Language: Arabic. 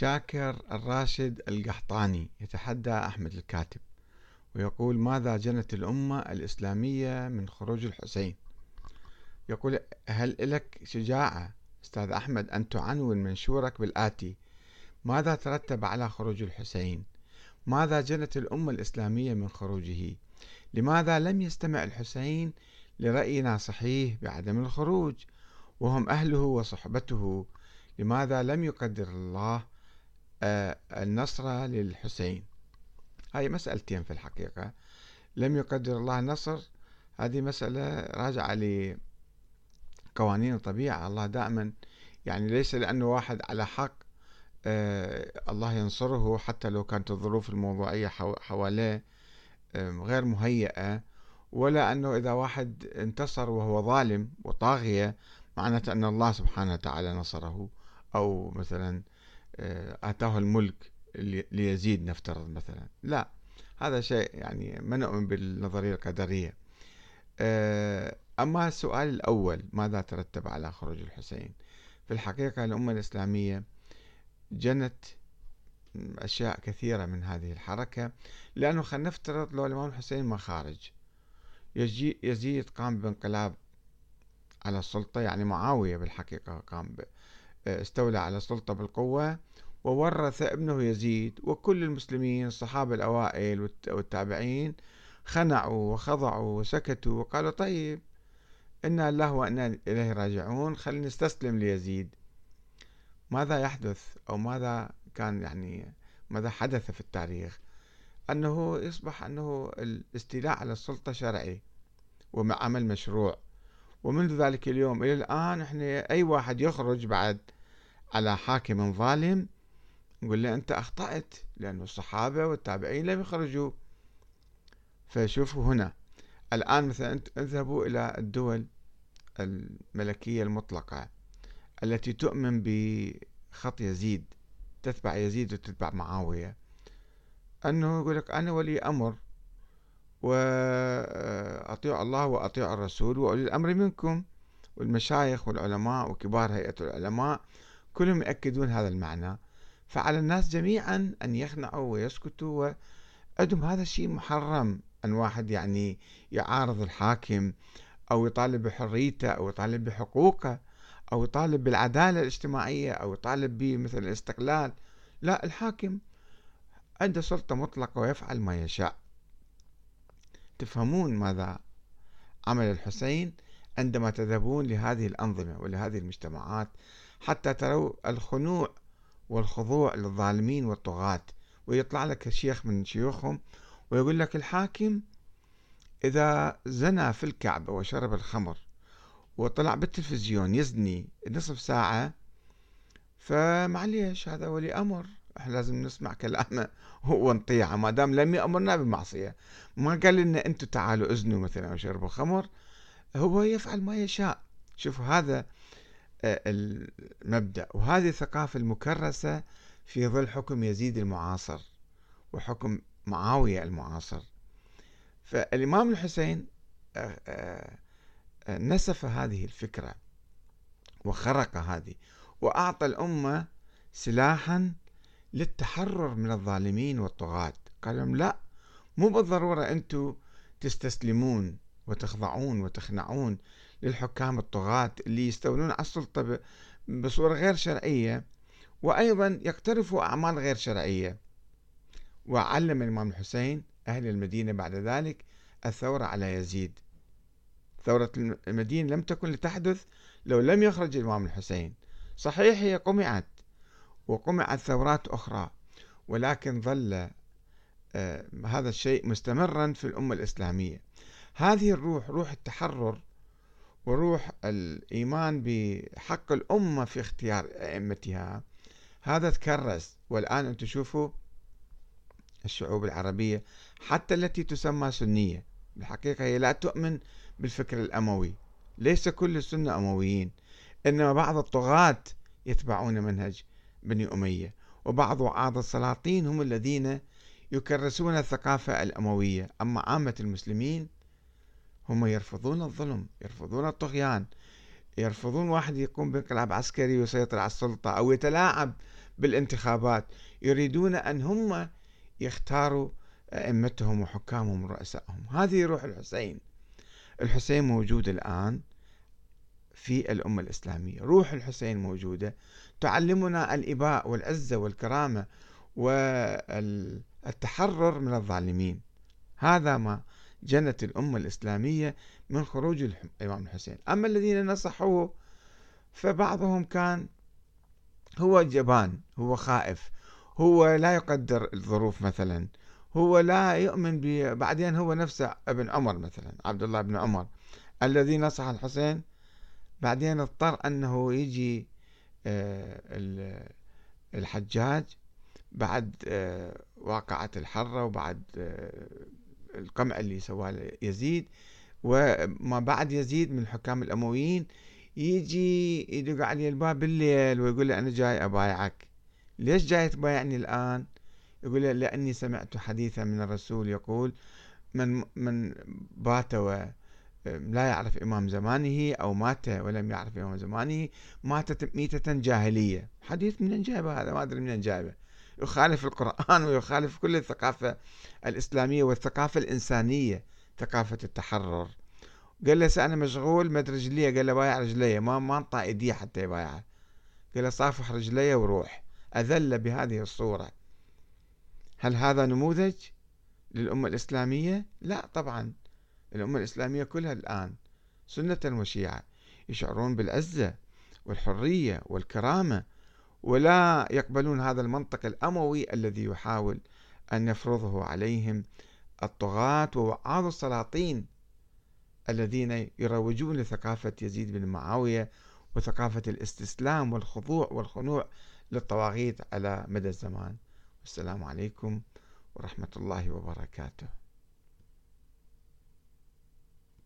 شاكر الراشد القحطاني يتحدى أحمد الكاتب ويقول ماذا جنت الأمة الإسلامية من خروج الحسين؟ يقول هل لك شجاعة أستاذ أحمد أن تعنون منشورك بالآتي؟ ماذا ترتب على خروج الحسين؟ ماذا جنت الأمة الإسلامية من خروجه؟ لماذا لم يستمع الحسين لرأينا صحيح بعدم الخروج؟ وهم أهله وصحبته لماذا لم يقدر الله آه، النصر للحسين. هاي مسألتين في الحقيقة. لم يقدر الله النصر. هذه مسألة راجعة لقوانين الطبيعة. الله دائما يعني ليس لأنه واحد على حق آه، الله ينصره حتى لو كانت الظروف الموضوعية حواليه غير مهيئة ولا أنه إذا واحد انتصر وهو ظالم وطاغية معناته أن الله سبحانه وتعالى نصره. أو مثلا آتاه الملك ليزيد نفترض مثلا. لا هذا شيء يعني ما نؤمن بالنظرية القدرية. آه، أما السؤال الأول ماذا ترتب على خروج الحسين؟ في الحقيقة الأمة الإسلامية جنت أشياء كثيرة من هذه الحركة لأنه خلينا نفترض لو الإمام الحسين ما خارج. يزيد قام بانقلاب على السلطة يعني معاوية بالحقيقة قام استولى على السلطة بالقوة وورث ابنه يزيد وكل المسلمين الصحابة الأوائل والتابعين خنعوا وخضعوا وسكتوا وقالوا طيب إنا الله وإنا إليه راجعون خلينا نستسلم ليزيد. ماذا يحدث؟ أو ماذا كان يعني ماذا حدث في التاريخ؟ أنه يصبح أنه الاستيلاء على السلطة شرعي وعمل مشروع. ومنذ ذلك اليوم إلى الآن إحنا أي واحد يخرج بعد على حاكم ظالم نقول له أنت أخطأت لأن الصحابة والتابعين لم يخرجوا. فشوفوا هنا الآن مثلا اذهبوا إلى الدول الملكية المطلقة التي تؤمن بخط يزيد تتبع يزيد وتتبع معاوية. أنه يقول لك أنا ولي أمر وأطيع الله وأطيع الرسول وأولي الأمر منكم. والمشايخ والعلماء وكبار هيئة العلماء كلهم يأكدون هذا المعنى. فعلى الناس جميعا أن يخنعوا ويسكتوا وعندهم هذا الشيء محرم. أن واحد يعني يعارض الحاكم أو يطالب بحريته أو يطالب بحقوقه أو يطالب بالعدالة الاجتماعية أو يطالب بمثل الاستقلال. لا الحاكم عنده سلطة مطلقة ويفعل ما يشاء. تفهمون ماذا عمل الحسين عندما تذهبون لهذه الأنظمة ولهذه المجتمعات حتى تروا الخنوع والخضوع للظالمين والطغاة. ويطلع لك شيخ من شيوخهم ويقول لك الحاكم إذا زنى في الكعبة وشرب الخمر وطلع بالتلفزيون يزني نصف ساعة فمعليش هذا ولي أمر. لازم نسمع كلامه ونطيعه ما دام لم يأمرنا بمعصية. ما قال لنا أنتم تعالوا أزنوا مثلا وشربوا خمر هو يفعل ما يشاء. شوفوا هذا آه، المبدأ. وهذه الثقافة المكرسة في ظل حكم يزيد المعاصر وحكم معاوية المعاصر. فالإمام الحسين آه، آه، نسف هذه الفكرة وخرق هذه وأعطى الأمة سلاحا للتحرر من الظالمين والطغاة. قال لهم لا مو بالضرورة أنتم تستسلمون وتخضعون وتخنعون للحكام الطغاة اللي يستولون على السلطة بصورة غير شرعية وأيضا يقترفوا أعمال غير شرعية. وعلم الإمام الحسين أهل المدينة بعد ذلك الثورة على يزيد. ثورة المدينة لم تكن لتحدث لو لم يخرج الإمام الحسين. صحيح هي قمعت وقمعت ثورات أخرى ولكن ظل آه، هذا الشيء مستمرا في الأمة الإسلامية. هذه الروح روح التحرر وروح الإيمان بحق الأمة في اختيار أئمتها هذا تكرس. والآن أنتم تشوفوا الشعوب العربية حتى التي تسمى سنية. بالحقيقة هي لا تؤمن بالفكر الأموي. ليس كل السنة أمويين إنما بعض الطغاة يتبعون منهج بني أمية وبعض وعاظ السلاطين هم الذين يكرسون الثقافة الأموية. أما عامة المسلمين هم يرفضون الظلم يرفضون الطغيان يرفضون واحد يقوم بانقلاب عسكري ويسيطر على السلطة أو يتلاعب بالانتخابات. يريدون أن هم يختاروا أئمتهم وحكامهم ورؤسائهم. هذه روح الحسين. الحسين موجود الآن. في الأمة الإسلامية. روح الحسين موجودة تعلمنا الإباء والعزة والكرامة والتحرر من الظالمين. هذا ما جنت الأمة الإسلامية من خروج الإمام الحسين. أما الذين نصحوه فبعضهم كان هو جبان هو خائف هو لا يقدر الظروف مثلا هو لا يؤمن بعدين هو نفسه ابن عمر مثلا عبد الله بن عمر. الذي نصح الحسين بعدين اضطر أنه يجي آه، الحجاج بعد آه، واقعة الحرة وبعد آه، القمع اللي سواه يزيد. وما بعد يزيد من الحكام الأمويين يجي يدق علي الباب بالليل ويقول لي أنا جاي أبايعك. ليش جاي تبايعني الآن؟ يقول لي لأني سمعت حديثا من الرسول يقول من من بات لا يعرف إمام زمانه أو مات ولم يعرف إمام زمانه ماتت ميتة جاهلية. حديث من جايبه هذا ما أدري من جايبه يخالف القرآن ويخالف كل الثقافة الإسلامية والثقافة الإنسانية ثقافة التحرر. قال له أنا مشغول مد رجليه. قال له بايع رجليه. ما ما أنطى إيديه حتى يبايعه. قال له صافح رجليه وروح. أذل بهذه الصورة. هل هذا نموذج للأمة الإسلامية؟ لا طبعا. الأمة الإسلامية كلها الآن سنة وشيعة يشعرون بالعزة والحرية والكرامة ولا يقبلون هذا المنطق الأموي الذي يحاول أن يفرضه عليهم الطغاة ووعاظ السلاطين الذين يروجون لثقافة يزيد بن معاوية وثقافة الاستسلام والخضوع والخنوع للطواغيت على مدى الزمان. والسلام عليكم ورحمة الله وبركاته.